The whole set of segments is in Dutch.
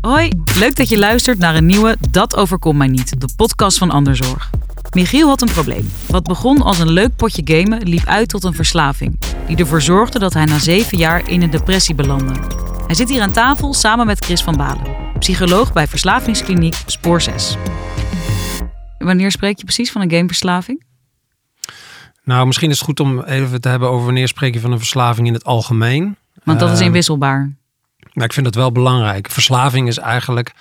Hoi, leuk dat je luistert naar een nieuwe Dat overkomt mij niet, de podcast van Anderzorg. Michiel had een probleem. Wat begon als een leuk potje gamen liep uit tot een verslaving, die ervoor zorgde dat hij na zeven jaar in een depressie belandde. Hij zit hier aan tafel samen met Chris van Balen, psycholoog bij verslavingskliniek Spoor 6. Wanneer spreek je precies van een gameverslaving? Nou, misschien is het goed om even te hebben over wanneer spreek je van een verslaving in het algemeen. Want dat is Ehm, inwisselbaar. Nou, ik vind dat wel belangrijk. Verslaving is eigenlijk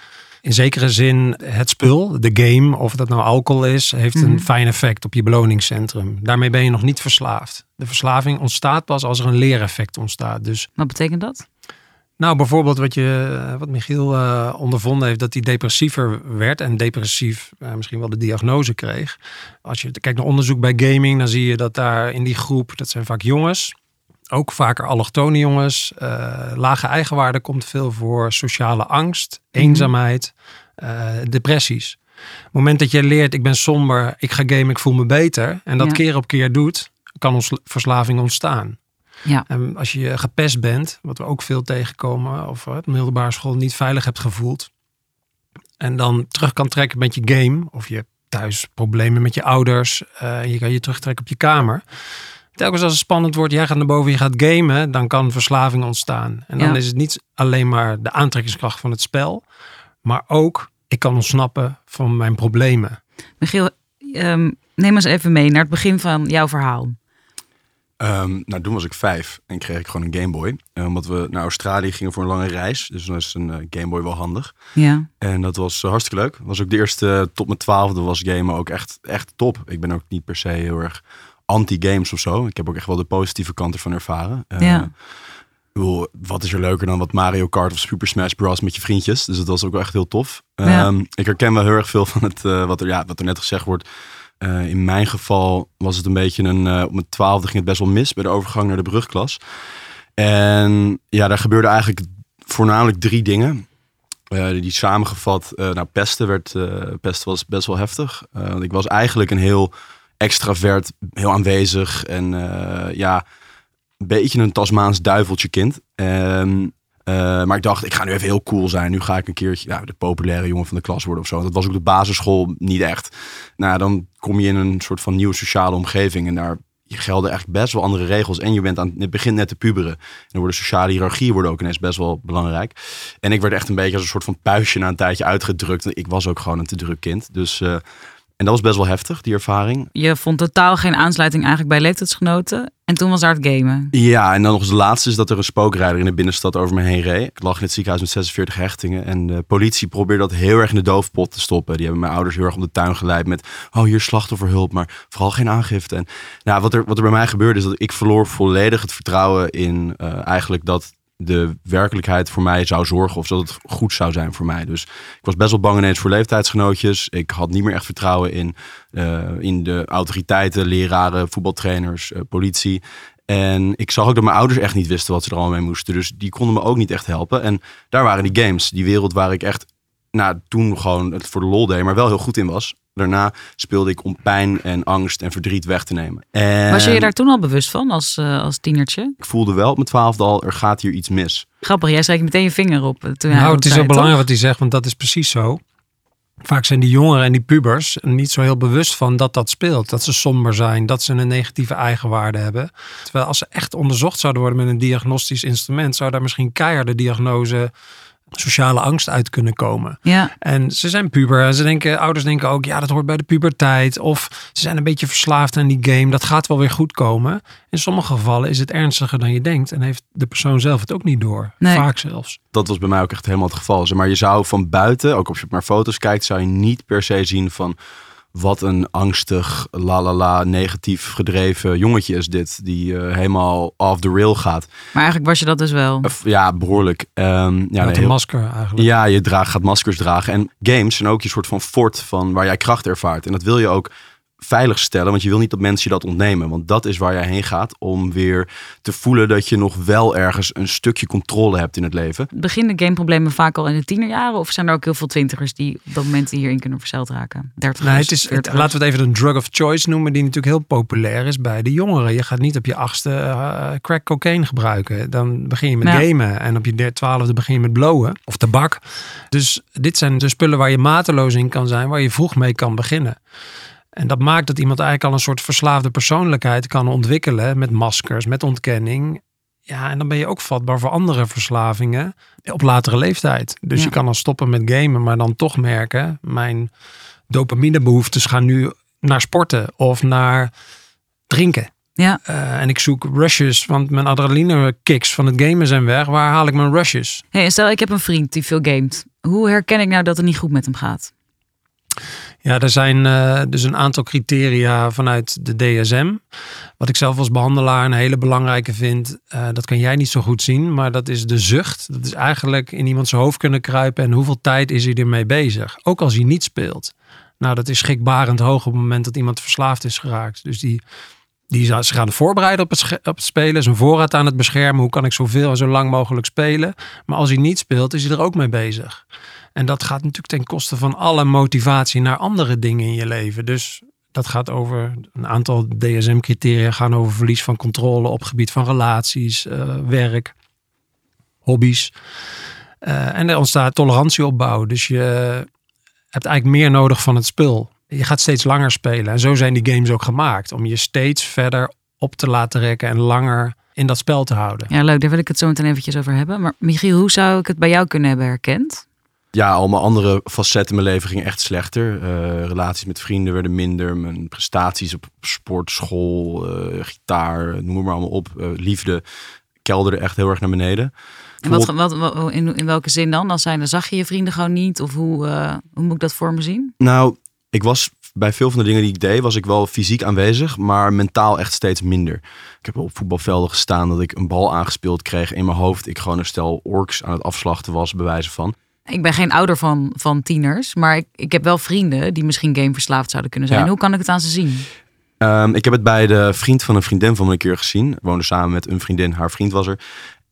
in zekere zin het spul, de game, of dat nou alcohol is, heeft Mhm. een fijn effect op je beloningscentrum. Daarmee ben je nog niet verslaafd. De verslaving ontstaat pas als er een leereffect ontstaat. Dus Wat betekent dat? nou, bijvoorbeeld wat, je, wat Michiel eh, ondervonden heeft, dat hij depressiever werd en depressief eh, misschien wel de diagnose kreeg. Als je kijkt naar onderzoek bij gaming, dan zie je dat daar in die groep, dat zijn vaak jongens, ook vaker allochtone jongens, eh, lage eigenwaarde komt veel voor, sociale angst, eenzaamheid, eh, depressies. Op het moment dat je leert, ik ben somber, ik ga gamen, ik voel me beter, en dat Ja. keer op keer doet, kan ons verslaving ontstaan. Ja. En als je gepest bent, wat we ook veel tegenkomen, of op de middelbare school niet veilig hebt gevoeld, en dan terug kan trekken met je game, of je thuis problemen met je ouders, eh, en je kan je terugtrekken op je kamer. Telkens als het spannend wordt, jij gaat naar boven, je gaat gamen, dan kan verslaving ontstaan. En dan Ja. is het niet alleen maar de aantrekkingskracht van het spel, maar ook ik kan ontsnappen van mijn problemen. Michiel, ehm, neem ons even mee naar het begin van jouw verhaal. Ehm, nou, toen was ik vijf en kreeg ik gewoon een Game Boy. Omdat we naar Australië gingen voor een lange reis. Dus dan is een eh, Game Boy wel handig. Ja. En dat was eh, hartstikke leuk. Was ook de eerste, eh, tot mijn twaalfde was gamen ook echt, echt top. Ik ben ook niet per se heel erg anti-games of zo. Ik heb ook echt wel de positieve kant ervan ervaren. Eh, Ja. bedoel, wat is er leuker dan wat Mario Kart of Super Smash Bros. met je vriendjes? Dus dat was ook wel echt heel tof. Ja. Ehm, ik herken wel heel erg veel van het, eh, wat, er, ja, wat er net gezegd wordt. Eh, in mijn geval was het een beetje een. eh, op mijn twaalfde ging het best wel mis bij de overgang naar de brugklas. En ja, daar gebeurde eigenlijk voornamelijk drie dingen. Die samengevat, nou, pesten, werd, pesten was best wel heftig. Want ik was eigenlijk een heel extravert, heel aanwezig en eh, ja, een beetje een Tasmaans duiveltje kind. En, eh, maar ik dacht, ik ga nu even heel cool zijn. Nu ga ik een keertje de populaire jongen van de klas worden of zo. Dat was ook de basisschool niet echt. Nou, dan kom je in een soort van nieuwe sociale omgeving en daar gelden echt best wel andere regels. En je bent aan het begin net te puberen. En dan worden sociale hiërarchieën worden ook ineens best wel belangrijk. En ik werd echt een beetje als een soort van puistje na een tijdje uitgedrukt. Ik was ook gewoon een te druk kind. Dus, eh, en dat was best wel heftig, die ervaring. Je vond totaal geen aansluiting eigenlijk bij leeftijdsgenoten. En toen was daar het gamen. Ja, en dan nog eens de laatste is dat er een spookrijder in de binnenstad over me heen reed. Ik lag in het ziekenhuis met 46 hechtingen. En de politie probeerde dat heel erg in de doofpot te stoppen. Die hebben mijn ouders heel erg om de tuin geleid met... oh, hier slachtofferhulp, maar vooral geen aangifte. En nou, wat, er, wat er bij mij gebeurde is dat ik verloor volledig het vertrouwen in eh, eigenlijk dat de werkelijkheid voor mij zou zorgen of dat het goed zou zijn voor mij. Dus ik was best wel bang ineens voor leeftijdsgenootjes. Ik had niet meer echt vertrouwen in, eh, in de autoriteiten, leraren, voetbaltrainers, eh, politie. En ik zag ook dat mijn ouders echt niet wisten wat ze er allemaal mee moesten. Dus die konden me ook niet echt helpen. En daar waren die games, die wereld waar ik echt, nou toen gewoon het voor de lol deed, maar wel heel goed in was. Daarna speelde ik om pijn en angst en verdriet weg te nemen. En Was je je daar toen al bewust van als, eh, als tienertje? Ik voelde wel op mijn twaalfde al, er gaat hier iets mis. Grappig, jij streek meteen je vinger op. eh, Toen nou, het is zei, zo belangrijk wat hij zegt, want dat is precies zo. Vaak zijn die jongeren en die pubers er niet zo heel bewust van dat dat speelt. Dat ze somber zijn, dat ze een negatieve eigenwaarde hebben. Terwijl als ze echt onderzocht zouden worden met een diagnostisch instrument, zou daar misschien keiharde diagnose sociale angst uit kunnen komen. Ja, En ze zijn puber. En ze denken, ouders denken ook, ja, dat hoort bij de puberteit. Of ze zijn een beetje verslaafd aan die game. Dat gaat wel weer goed komen. In sommige gevallen is het ernstiger dan je denkt. En heeft de persoon zelf het ook niet door. Nee. Vaak zelfs. Dat was bij mij ook echt helemaal het geval. Zeg maar je zou van buiten, ook als je naar foto's kijkt, zou je niet per se zien van wat een angstig, la la la, negatief gedreven jongetje is dit. Die eh, helemaal off the rail gaat. maar eigenlijk was je dat dus wel. Of, ja, behoorlijk. Ehm, ja, Met nee, een heel- masker eigenlijk. Ja, je draagt, gaat maskers dragen. En games zijn ook je soort van fort van waar jij kracht ervaart. En dat wil je ook veilig stellen. Want je wil niet dat mensen je dat ontnemen. Want dat is waar jij heen gaat om weer te voelen dat je nog wel ergens een stukje controle hebt in het leven. Beginnen gameproblemen vaak al in de tienerjaren? Of zijn er ook heel veel twintigers die op dat moment hierin kunnen verzeild raken? 30 Nee, het is, het- laten we het even een drug of choice noemen, die natuurlijk heel populair is bij de jongeren. Je gaat niet op je achtste eh, crack cocaine gebruiken. Dan begin je met Ja. gamen. En op je twaalfde begin je met blowen of tabak. Dus dit zijn de spullen waar je mateloos in kan zijn, waar je vroeg mee kan beginnen. En dat maakt dat iemand eigenlijk al een soort verslaafde persoonlijkheid kan ontwikkelen met maskers, met ontkenning. Ja, en dan ben je ook vatbaar voor andere verslavingen op latere leeftijd. Dus Ja. je kan dan stoppen met gamen, maar dan toch merken, mijn dopaminebehoeftes gaan nu naar sporten of naar drinken. Ja, Eh, en ik zoek rushes, want mijn adrenaline kicks van het gamen zijn weg. Waar haal ik mijn rushes? hey, stel ik heb een vriend die veel gamet. Hoe herken ik nou dat het niet goed met hem gaat? Ja, er zijn eh, dus een aantal criteria vanuit de DSM. Wat ik zelf als behandelaar een hele belangrijke vind. eh, dat kan jij niet zo goed zien, maar dat is de zucht. Dat is eigenlijk in iemand zijn hoofd kunnen kruipen. En hoeveel tijd is hij ermee bezig? Ook als hij niet speelt. Nou, dat is schrikbarend hoog op het moment dat iemand verslaafd is geraakt. Dus die, die ze gaan voorbereiden op het, op het spelen. Zijn voorraad aan het beschermen. Hoe kan ik zoveel en zo lang mogelijk spelen? Maar als hij niet speelt, is hij er ook mee bezig. En dat gaat natuurlijk ten koste van alle motivatie naar andere dingen in je leven. Dus dat gaat over een aantal DSM-criteria gaan over verlies van controle op gebied van relaties, eh, werk, hobby's. Eh, en er ontstaat tolerantie opbouwen. Dus je hebt eigenlijk meer nodig van het spul. Je gaat steeds langer spelen. En zo zijn die games ook gemaakt. Om je steeds verder op te laten rekken en langer in dat spel te houden. Ja, leuk. Daar wil ik het zo meteen eventjes over hebben. Maar Michiel, hoe zou ik het bij jou kunnen hebben herkend? Ja, al mijn andere facetten in mijn leven gingen echt slechter. Eh, relaties met vrienden werden minder. Mijn prestaties op sport, school, eh, gitaar, noem maar allemaal op. Eh, liefde kelderde echt heel erg naar beneden. En wat, wat, wat- in, in welke zin dan? Als zijn, zag je je vrienden gewoon niet? Of hoe, hoe moet ik dat voor me zien? Nou, ik was bij veel van de dingen die ik deed, was ik wel fysiek aanwezig, maar mentaal echt steeds minder. Ik heb op voetbalvelden gestaan dat ik een bal aangespeeld kreeg in mijn hoofd. Ik gewoon een stel orks aan het afslachten was, bij wijze van. Ik ben geen ouder van, van tieners, maar ik, ik heb wel vrienden die misschien gameverslaafd zouden kunnen zijn. Ja. Hoe kan ik het aan ze zien? Ehm, ik heb het bij de vriend van een vriendin van me een keer gezien. Woonde samen met een vriendin, haar vriend was er.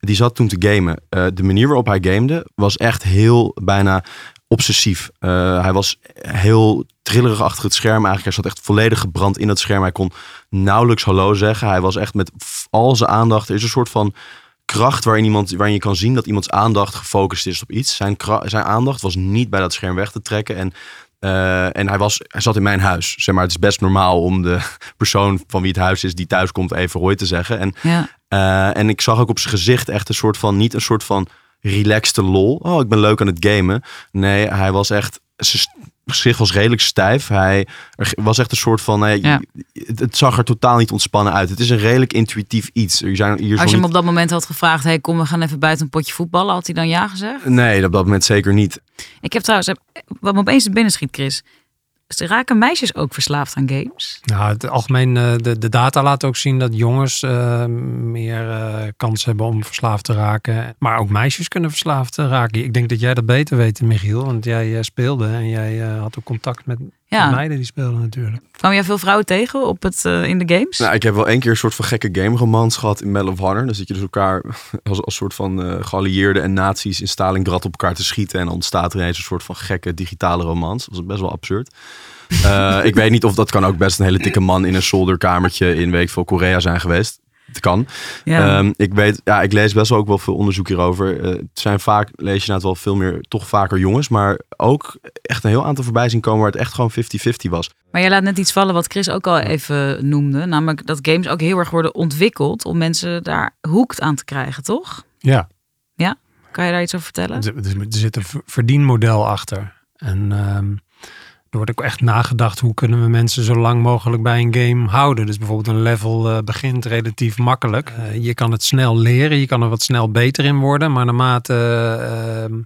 Die zat toen te gamen. Eh, de manier waarop hij gamede was echt heel bijna obsessief. Eh, hij was heel trillerig achter het scherm eigenlijk. Hij zat echt volledig gebrand in het scherm. Hij kon nauwelijks hallo zeggen. Hij was echt met al zijn aandacht. Er is een soort van kracht waarin, iemand, waarin je kan zien dat iemands aandacht gefocust is op iets. Zijn, zijn aandacht was niet bij dat scherm weg te trekken. En, eh, en hij, was, hij zat in mijn huis. Zeg maar, het is best normaal om de persoon van wie het huis is die thuis komt even hoi te zeggen. En Ja. eh, en ik zag ook op zijn gezicht echt een soort van, niet een soort van relaxte lol. Oh, ik ben leuk aan het gamen. Nee, hij was echt, gezicht was redelijk stijf. Hij er was echt een soort van, nee, Ja. het, zag er totaal niet ontspannen uit. Het is een redelijk intuïtief iets. Er zijn hier Als je hem op dat moment had gevraagd, hey, kom, we gaan even buiten een potje voetballen, had hij dan ja gezegd? Nee, op dat moment zeker niet. Ik heb trouwens, wat me opeens binnen schiet, Chris. Raken meisjes ook verslaafd aan games? Nou, het algemeen, eh, de, de data laat ook zien dat jongens eh, meer eh, kans hebben om verslaafd te raken. Maar ook meisjes kunnen verslaafd raken. Ik denk dat jij dat beter weet, Michiel. Want jij speelde en jij had ook contact met, Ja. met meiden die speelden natuurlijk. Kwam jij veel vrouwen tegen op het, eh, in de games? Nou, ik heb wel één keer een soort van gekke game romans gehad in Medal of Honor. Dan zit je dus elkaar als, als soort van eh geallieerden en nazi's in Stalingrad op elkaar te schieten. En dan ontstaat er ineens een soort van gekke digitale romans. Dat was best wel absurd. Eh, ik weet niet of dat kan ook best een hele dikke man in een zolderkamertje in weet ik veel Korea zijn geweest. Het kan. ja. Ehm, ik weet, ja, ik lees best wel ook wel veel onderzoek hierover. Eh, het zijn vaak, lees je inderdaad wel veel meer, toch vaker jongens, maar ook echt een heel aantal voorbij zien komen waar het echt gewoon 50-50 was. Maar jij laat net iets vallen wat Chris ook al even noemde. Namelijk dat games ook heel erg worden ontwikkeld om mensen daar hoekt aan te krijgen, toch? Ja, Kan je daar iets over vertellen? er, er zit een ver- verdienmodel achter. En ehm, er wordt ook echt nagedacht hoe kunnen we mensen zo lang mogelijk bij een game houden. Dus bijvoorbeeld een level eh, begint relatief makkelijk. Eh, je kan het snel leren, je kan er wat snel beter in worden. Maar naarmate eh, ehm,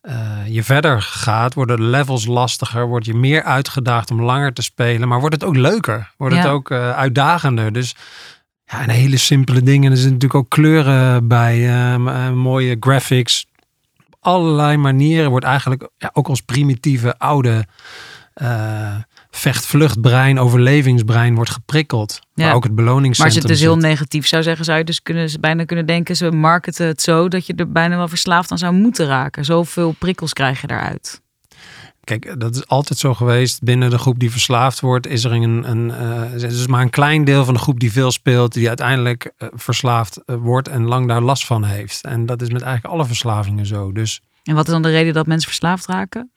eh, je verder gaat, worden de levels lastiger. Word je meer uitgedaagd om langer te spelen. Maar wordt het ook leuker? Wordt het ook uitdagender? Dus ja, en hele simpele dingen. Er zitten natuurlijk ook kleuren bij, ehm, eh, mooie graphics. Op allerlei manieren wordt eigenlijk ja, ook als primitieve oude eh, vecht-vluchtbrein, overlevingsbrein wordt geprikkeld. Ja. Maar ook het beloningscentrum Maar als je het dus heel negatief zou zeggen, zou je dus kunnen, bijna kunnen denken, ze marketen het zo dat je er bijna wel verslaafd aan zou moeten raken. Zoveel prikkels krijg je daaruit. Kijk, dat is altijd zo geweest. Binnen de groep die verslaafd wordt, is er een, een er is maar een klein deel van de groep die veel speelt, die uiteindelijk eh, verslaafd wordt en lang daar last van heeft. En dat is met eigenlijk alle verslavingen zo. Dus En wat is dan de reden dat mensen verslaafd raken?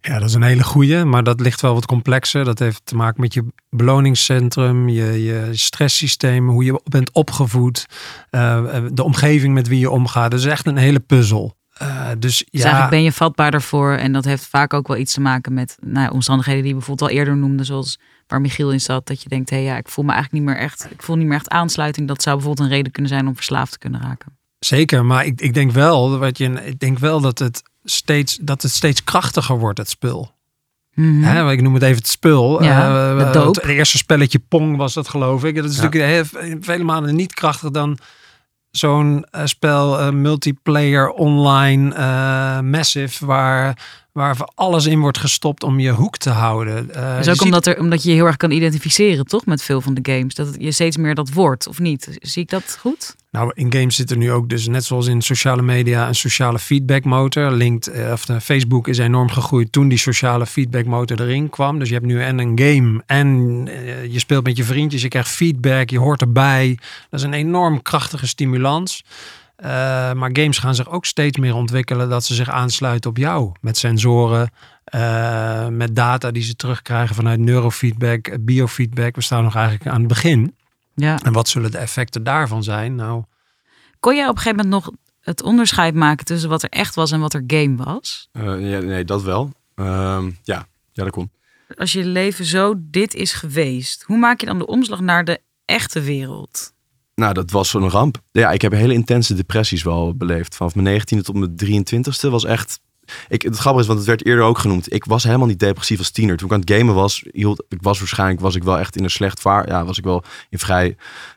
Ja, dat is een hele goeie, maar dat ligt wel wat complexer. Dat heeft te maken met je beloningscentrum, je, je stresssysteem, hoe je bent opgevoed, eh, de omgeving met wie je omgaat. Dat is echt een hele puzzel. Eh, dus Dus ja, eigenlijk ben je vatbaarder voor. En dat heeft vaak ook wel iets te maken met nou, ja, omstandigheden die je bijvoorbeeld al eerder noemde. Zoals waar Michiel in zat. Dat je denkt, hé hey, ja, ik voel me eigenlijk niet meer echt. Ik voel niet meer echt aansluiting. Dat zou bijvoorbeeld een reden kunnen zijn om verslaafd te kunnen raken. Zeker, maar ik, ik denk wel, wat je, ik denk wel dat het steeds, dat het steeds krachtiger wordt, het spul. Hè, ik noem het even het spul. Ja, Eh, de eh, het eerste spelletje Pong was dat geloof ik. Dat is Ja. natuurlijk heel, vele malen niet krachtiger dan zo'n eh, spel multiplayer online massive waar, waar alles in wordt gestopt om je hoek te houden. Eh, Dus je ook ziet- omdat, er, omdat je je heel erg kan identificeren, toch? Met veel van de games. Dat het- je steeds meer dat wordt, of niet? Zie ik dat goed? Nou, in games zit er nu ook dus net zoals in sociale media een sociale feedbackmotor. LinkedIn of de Facebook is enorm gegroeid toen die sociale feedbackmotor erin kwam. Dus je hebt nu en een game en eh, je speelt met je vriendjes, je krijgt feedback, je hoort erbij. Dat is een enorm krachtige stimulans. Eh, maar games gaan zich ook steeds meer ontwikkelen dat ze zich aansluiten op jou. Met sensoren, eh, met data die ze terugkrijgen vanuit neurofeedback, eh, biofeedback. We staan nog eigenlijk aan het begin. Ja. En wat zullen de effecten daarvan zijn? Nou, Kon jij op een gegeven moment nog het onderscheid maken tussen wat er echt was en wat er game was? Eh, ja, nee, dat wel. Ehm, ja. ja, dat kon. Als je leven zo dit is geweest, hoe maak je dan de omslag naar de echte wereld? Nou, dat was zo'n ramp. Ja, ik heb hele intense depressies wel beleefd. Vanaf mijn 19e tot mijn 23e was echt... Ik, het grappige is, want het werd eerder ook genoemd. Ik was helemaal niet depressief als tiener. Toen ik aan het gamen was, hield, ik was waarschijnlijk was ik wel echt in een slecht vaar... Ja, was ik wel in vrij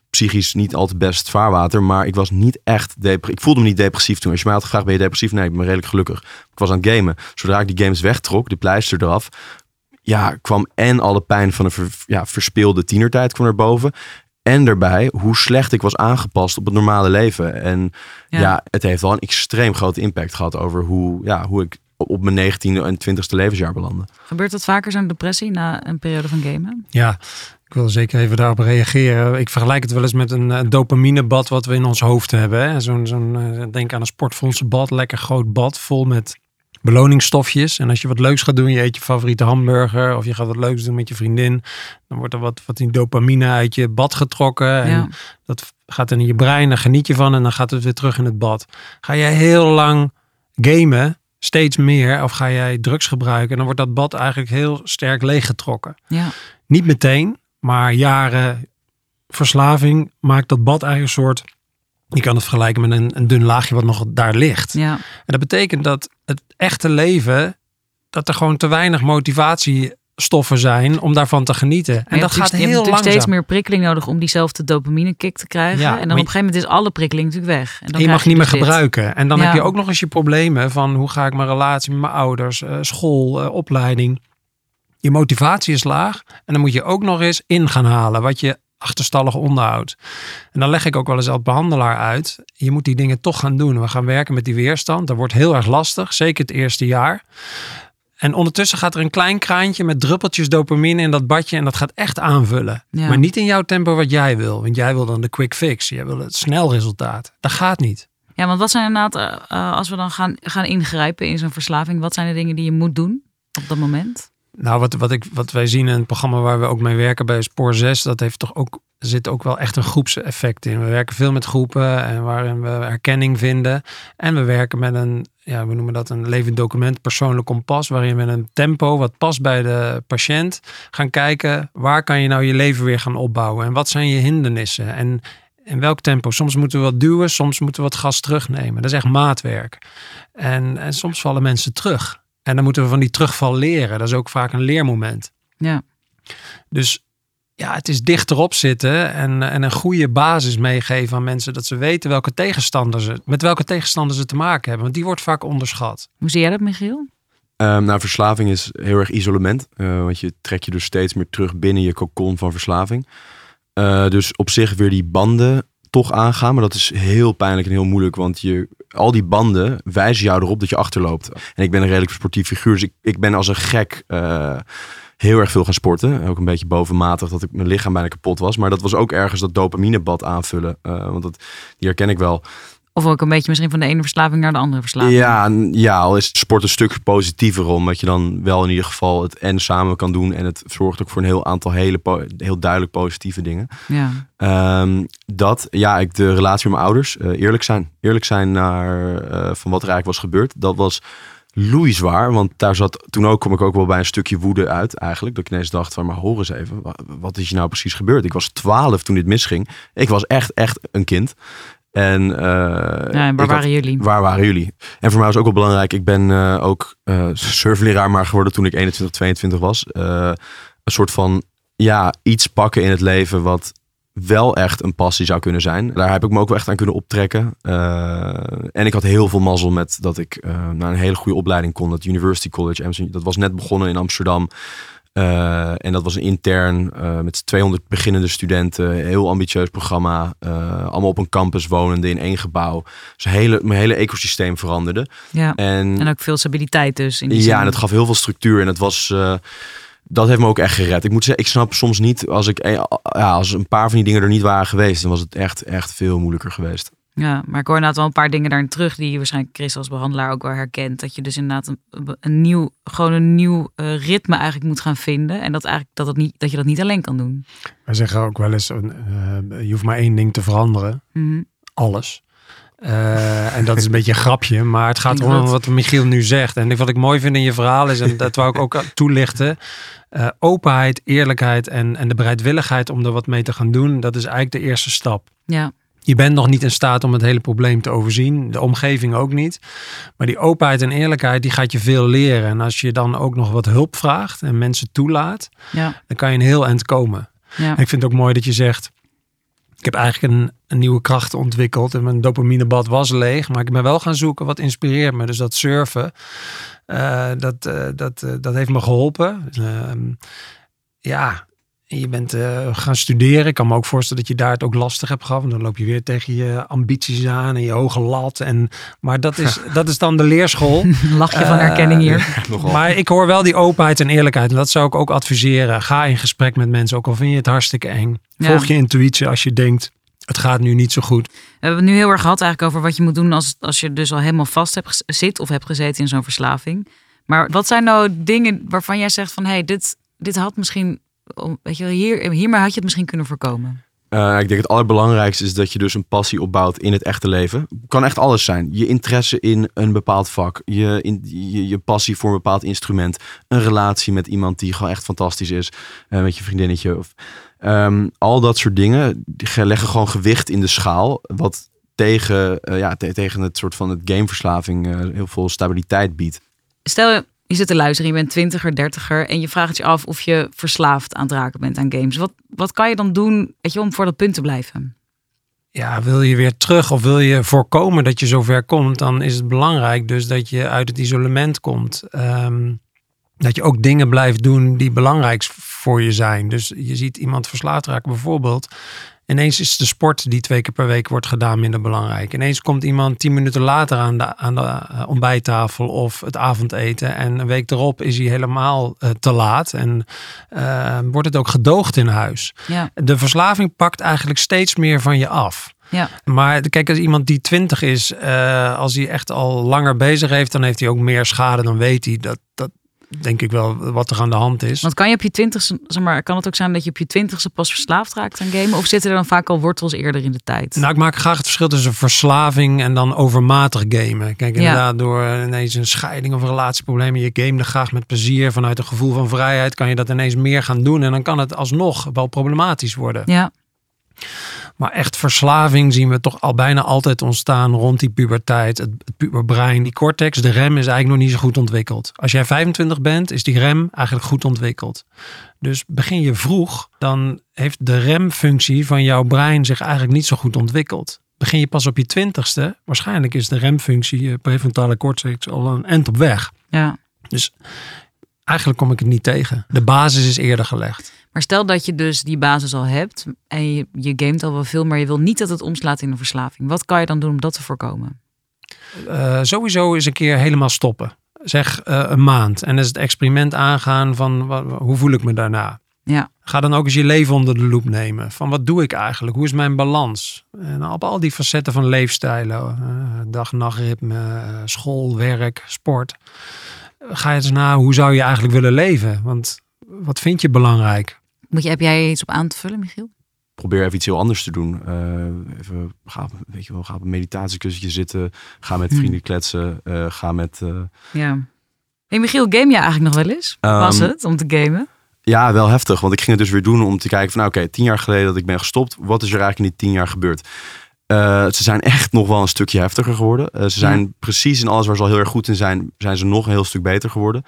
psychisch niet al te best vaarwater. Maar ik was niet echt depressief. Ik voelde me niet depressief toen. Als je mij had gevraagd, ben je depressief? Nee, ik ben redelijk gelukkig. Ik was aan het gamen. Zodra ik die games wegtrok, de pleister eraf... Ja, kwam en alle pijn van een ja, verspeelde tienertijd kwam er boven. En daarbij hoe slecht ik was aangepast op het normale leven. En Ja. ja, het heeft wel een extreem grote impact gehad over hoe, ja, hoe ik op- mijn 19e en 20e levensjaar belandde. Gebeurt dat vaker zo'n depressie na een periode van gamen? Ja, ik wil zeker even daarop reageren. Ik vergelijk het wel eens met een dopaminebad wat we in ons hoofd hebben. hè. Zo'n, zo'n eh, denk aan een sportfondsenbad, lekker groot bad vol met beloningsstofjes. En als je wat leuks gaat doen, je eet je favoriete hamburger of je gaat wat leuks doen met je vriendin, dan wordt er wat, wat die dopamine uit je bad getrokken. En Ja. dat gaat dan in je brein, dan geniet je van en dan gaat het weer terug in het bad. Ga jij heel lang gamen, steeds meer, of ga jij drugs gebruiken, dan wordt dat bad eigenlijk heel sterk leeggetrokken. Ja. Niet meteen, maar jaren verslaving maakt dat bad eigenlijk een soort. Je kan het vergelijken met een, een dun laagje wat nog daar ligt. ja. En dat betekent dat het echte leven, dat er gewoon te weinig motivatiestoffen zijn om daarvan te genieten. En dat gaat natuurlijk- je hebt heel langzaam. steeds meer prikkeling nodig om diezelfde dopamine kick te krijgen. Ja, en dan op een gegeven moment is alle prikkeling natuurlijk weg. En, dan En je mag niet meer dit. gebruiken. En dan Ja. heb je ook nog eens je problemen van hoe ga ik mijn relatie met mijn ouders, eh, school, eh, opleiding. Je motivatie is laag. En dan moet je ook nog eens in gaan halen wat je achterstallig onderhoudt. En dan leg ik ook wel eens als behandelaar uit. Je moet die dingen toch gaan doen. We gaan werken met die weerstand. Dat wordt heel erg lastig. Zeker het eerste jaar. En ondertussen gaat er een klein kraantje met druppeltjes dopamine in dat badje. En dat gaat echt aanvullen. Ja. Maar niet in jouw tempo wat jij wil. Want jij wil dan de quick fix. Jij wil het snel resultaat. Dat gaat niet. Ja, want wat zijn inderdaad, eh, eh, als we dan gaan, gaan ingrijpen in zo'n verslaving, wat zijn de dingen die je moet doen op dat moment? Nou, wat, wat, ik, wat wij zien in het programma waar we ook mee werken bij Spoor 6, dat heeft toch ook, zit ook wel echt een groepseffect in. We werken veel met groepen en waarin we erkenning vinden. En we werken met een, ja, we noemen dat een levend document, persoonlijk kompas, waarin we een tempo wat past bij de patiënt gaan kijken, waar kan je nou je leven weer gaan opbouwen en wat zijn je hindernissen en in welk tempo. Soms moeten we wat duwen, soms moeten we wat gas terugnemen. Dat is echt maatwerk. En, en soms vallen mensen terug. En dan moeten we van die terugval leren. Dat is ook vaak een leermoment. Ja. Dus ja, het is dichterop zitten en, en een goede basis meegeven aan mensen. Dat ze weten welke tegenstanders ze, met welke tegenstanders ze te maken hebben. Want die wordt vaak onderschat. Hoe zie jij dat, Michiel? Um, nou, verslaving is heel erg isolement. Uh, want je trekt je dus steeds meer terug binnen je kokon van verslaving. Uh, dus op zich weer die banden toch aangaan. Maar dat is heel pijnlijk en heel moeilijk. Want je, al die banden wijzen jou erop dat je achterloopt. En ik ben een redelijk sportief figuur. Dus ik, ik ben als een gek uh, heel erg veel gaan sporten. Ook een beetje bovenmatig dat ik mijn lichaam bijna kapot was. Maar dat was ook ergens dat dopaminebad aanvullen. want dat, die herken ik wel. Of ook een beetje misschien van de ene verslaving naar de andere verslaving. Ja, ja al is sport een stuk positiever omdat je dan wel in ieder geval het en samen kan doen. En het zorgt ook voor een heel aantal hele, heel duidelijk positieve dingen. Ja. Um, dat, ja, ik de relatie met mijn ouders, uh, eerlijk zijn. Eerlijk zijn naar uh, van wat er eigenlijk was gebeurd. Dat was loeizwaar, want daar zat, toen ook kom ik ook wel bij een stukje woede uit eigenlijk. Dat ik ineens dacht van, maar hoor eens even, wat is je nou precies gebeurd? Ik was twaalf toen dit misging. Ik was echt, echt een kind. En, uh, ja, en waar waren jullie? Waar waren jullie? En voor mij was ook wel belangrijk, ik ben uh, ook uh, surfleraar maar geworden toen ik 21, 22 was. een soort van, ja, iets pakken in het leven wat wel echt een passie zou kunnen zijn. Daar heb ik me ook wel echt aan kunnen optrekken. en ik had heel veel mazzel met dat ik naar een hele goede opleiding kon. Het University College. Dat was net begonnen in Amsterdam. Uh, en dat was een intern uh, met 200 beginnende studenten. Heel ambitieus programma. Uh, allemaal op een campus wonende in één gebouw. Dus hele, mijn hele ecosysteem veranderde. Ja, en, en ook veel stabiliteit dus. In die ja, zin. en het gaf heel veel structuur. En het was... dat heeft me ook echt gered. Ik moet zeggen, ik snap soms niet... Als, ik, ja, als een paar van die dingen er niet waren geweest... dan was het echt, echt veel moeilijker geweest. Ja, maar ik hoor inderdaad wel een paar dingen daarin terug die je waarschijnlijk Chris als behandelaar ook wel herkent. Dat je dus inderdaad een, een nieuw, gewoon een nieuw uh, ritme eigenlijk moet gaan vinden. En dat, eigenlijk, dat, niet, dat je dat niet alleen kan doen. Wij zeggen ook wel eens, uh, je hoeft maar één ding te veranderen. Mm -hmm. Alles. Uh, en dat is een beetje een grapje, maar het gaat om wat Michiel nu zegt. En wat ik mooi vind in je verhaal is, en dat wou ik ook toelichten, uh, openheid, eerlijkheid en, en de bereidwilligheid om er wat mee te gaan doen, dat is eigenlijk de eerste stap. Ja. Je bent nog niet in staat om het hele probleem te overzien. De omgeving ook niet. Maar die openheid en eerlijkheid, die gaat je veel leren. En als je dan ook nog wat hulp vraagt en mensen toelaat, ja. dan kan je een heel eind komen. Ja. En ik vind het ook mooi dat je zegt, ik heb eigenlijk een, een nieuwe kracht ontwikkeld. En mijn dopaminebad was leeg. Maar ik ben wel gaan zoeken wat inspireert me. Dus dat surfen, uh, dat, uh, dat, uh, dat heeft me geholpen. ja, je bent uh, gaan studeren. Ik kan me ook voorstellen dat je daar het ook lastig hebt gehad. Want dan loop je weer tegen je ambities aan en je hoge lat. En, maar dat is, dat is dan de leerschool. Lach je van herkenning hier. Maar ik hoor wel die openheid en eerlijkheid. En dat zou ik ook adviseren. Ga in gesprek met mensen, ook al vind je het hartstikke eng. Volg ja. je intuïtie als je denkt, het gaat nu niet zo goed. We hebben het nu heel erg gehad eigenlijk over wat je moet doen als, als je dus al helemaal vast hebt, zit of hebt gezeten in zo'n verslaving. Maar wat zijn nou dingen waarvan jij zegt van hé, hey, dit, dit had misschien weet je, hier, hiermee had je het misschien kunnen voorkomen. Uh, ik denk het allerbelangrijkste is dat je dus een passie opbouwt in het echte leven. Kan echt alles zijn. Je interesse in een bepaald vak. Je, in, je, je passie voor een bepaald instrument. Een relatie met iemand die gewoon echt fantastisch is. Uh, met je vriendinnetje. Of, um, al dat soort dingen die leggen gewoon gewicht in de schaal. Wat tegen, uh, ja, te, tegen het soort van het gameverslaving heel veel stabiliteit biedt. Stel je zit te luisteren, je bent twintiger, dertiger en je vraagt je af of je verslaafd aan het raken bent aan games. Wat, wat kan je dan doen weet je, om voor dat punt te blijven? Ja, wil je weer terug of wil je voorkomen dat je zover komt, dan is het belangrijk dus dat je uit het isolement komt. Um, dat je ook dingen blijft doen die belangrijk voor je zijn. Dus je ziet iemand verslaafd raken bijvoorbeeld. Ineens is de sport die twee keer per week wordt gedaan minder belangrijk. Ineens komt iemand tien minuten later aan de, aan de ontbijttafel of het avondeten. En een week erop is hij helemaal uh, te laat. En uh, wordt het ook gedoogd in huis. Ja. De verslaving pakt eigenlijk steeds meer van je af. Ja. Maar kijk, als iemand die twintig is, uh, als hij echt al langer bezig heeft, dan heeft hij ook meer schade. Dan weet hij dat, dat, denk ik wel wat er aan de hand is. Want kan je op je twintigste, zeg maar, kan het ook zijn dat je op je twintigste pas verslaafd raakt aan gamen? Of zitten er dan vaak al wortels eerder in de tijd? Nou, ik maak graag het verschil tussen verslaving en dan overmatig gamen. Kijk, inderdaad, ja. door ineens een scheiding of een relatieprobleem, je game graag met plezier vanuit een gevoel van vrijheid, kan je dat ineens meer gaan doen en dan kan het alsnog wel problematisch worden. Ja. Maar echt verslaving zien we toch al bijna altijd ontstaan rond die puberteit. Het, het puberbrein, die cortex, de rem is eigenlijk nog niet zo goed ontwikkeld. Als jij 25 bent, is die rem eigenlijk goed ontwikkeld. Dus begin je vroeg, dan heeft de remfunctie van jouw brein zich eigenlijk niet zo goed ontwikkeld. Begin je pas op je twintigste, waarschijnlijk is de remfunctie, je prefrontale cortex, al een end op weg. Ja. Dus eigenlijk kom ik het niet tegen. De basis is eerder gelegd. Maar stel dat je dus die basis al hebt en je, je gamet al wel veel, maar je wil niet dat het omslaat in een verslaving. Wat kan je dan doen om dat te voorkomen? Uh, sowieso eens een keer helemaal stoppen. Zeg uh, een maand en eens het experiment aangaan van wat, hoe voel ik me daarna. Ja. Ga dan ook eens je leven onder de loep nemen. Van wat doe ik eigenlijk? Hoe is mijn balans? En op al die facetten van leefstijlen. Uh, dag-nachtritme, school, werk, sport. Ga je eens na, hoe zou je eigenlijk willen leven? Want wat vind je belangrijk? Moet je, heb jij iets op aan te vullen, Michiel? Probeer even iets heel anders te doen. Uh, even, ga, weet je wel, ga op een meditatiekussentje zitten. Ga met vrienden kletsen. Uh, ga met... Uh... Ja. Hey Michiel, game jij eigenlijk nog wel eens? Um, Was het om te gamen? Ja, wel heftig. Want ik ging het dus weer doen om te kijken van... Nou, oké, tien jaar geleden dat ik ben gestopt. Wat is er eigenlijk in die tien jaar gebeurd? ze zijn echt nog wel een stukje heftiger geworden. ze zijn ja. precies in alles waar ze al heel erg goed in zijn... zijn ze nog een heel stuk beter geworden.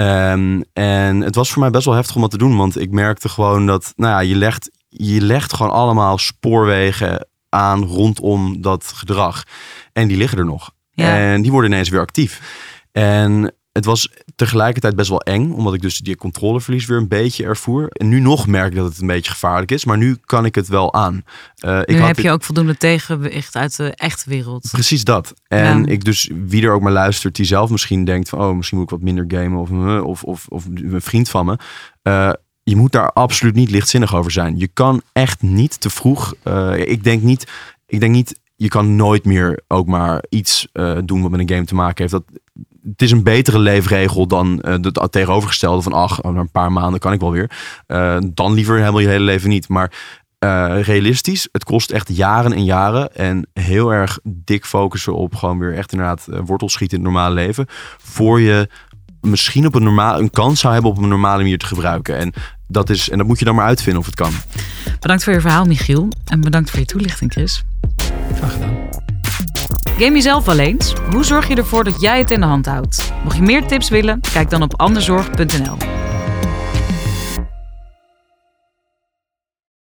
Um, en het was voor mij best wel heftig om dat te doen. Want ik merkte gewoon dat, nou ja, je legt, je legt gewoon allemaal spoorwegen aan rondom dat gedrag. En die liggen er nog. Ja. En die worden ineens weer actief. En het was tegelijkertijd best wel eng, omdat ik dus die controleverlies weer een beetje ervoer. En nu nog merk ik dat het een beetje gevaarlijk is, maar nu kan ik het wel aan. Uh, nu ik heb je ook voldoende tegenwicht uit de echte wereld. Precies dat. En ja. ik dus, wie er ook maar luistert, die zelf misschien denkt van, oh, misschien moet ik wat minder gamen of, of, of, of een vriend van me. Uh, je moet daar absoluut niet lichtzinnig over zijn. Je kan echt niet te vroeg. Uh, ik denk niet. Ik denk niet. Je kan nooit meer ook maar iets uh, doen wat met een game te maken heeft. Dat, het is een betere leefregel dan uh, het tegenovergestelde van ach, over een paar maanden kan ik wel weer. dan liever helemaal je hele leven niet. Maar realistisch, het kost echt jaren en jaren. En heel erg dik focussen op gewoon weer echt inderdaad wortels schieten in het normale leven. Voor je misschien op een, normaal, een kans zou hebben op een normale manier te gebruiken. En dat, is, en dat moet je dan maar uitvinden of het kan. Bedankt voor je verhaal, Michiel. En bedankt voor je toelichting, Chris. Graag gedaan. Game jezelf wel eens? Hoe zorg je ervoor dat jij het in de hand houdt? Mocht je meer tips willen, kijk dan op anderzorg.nl.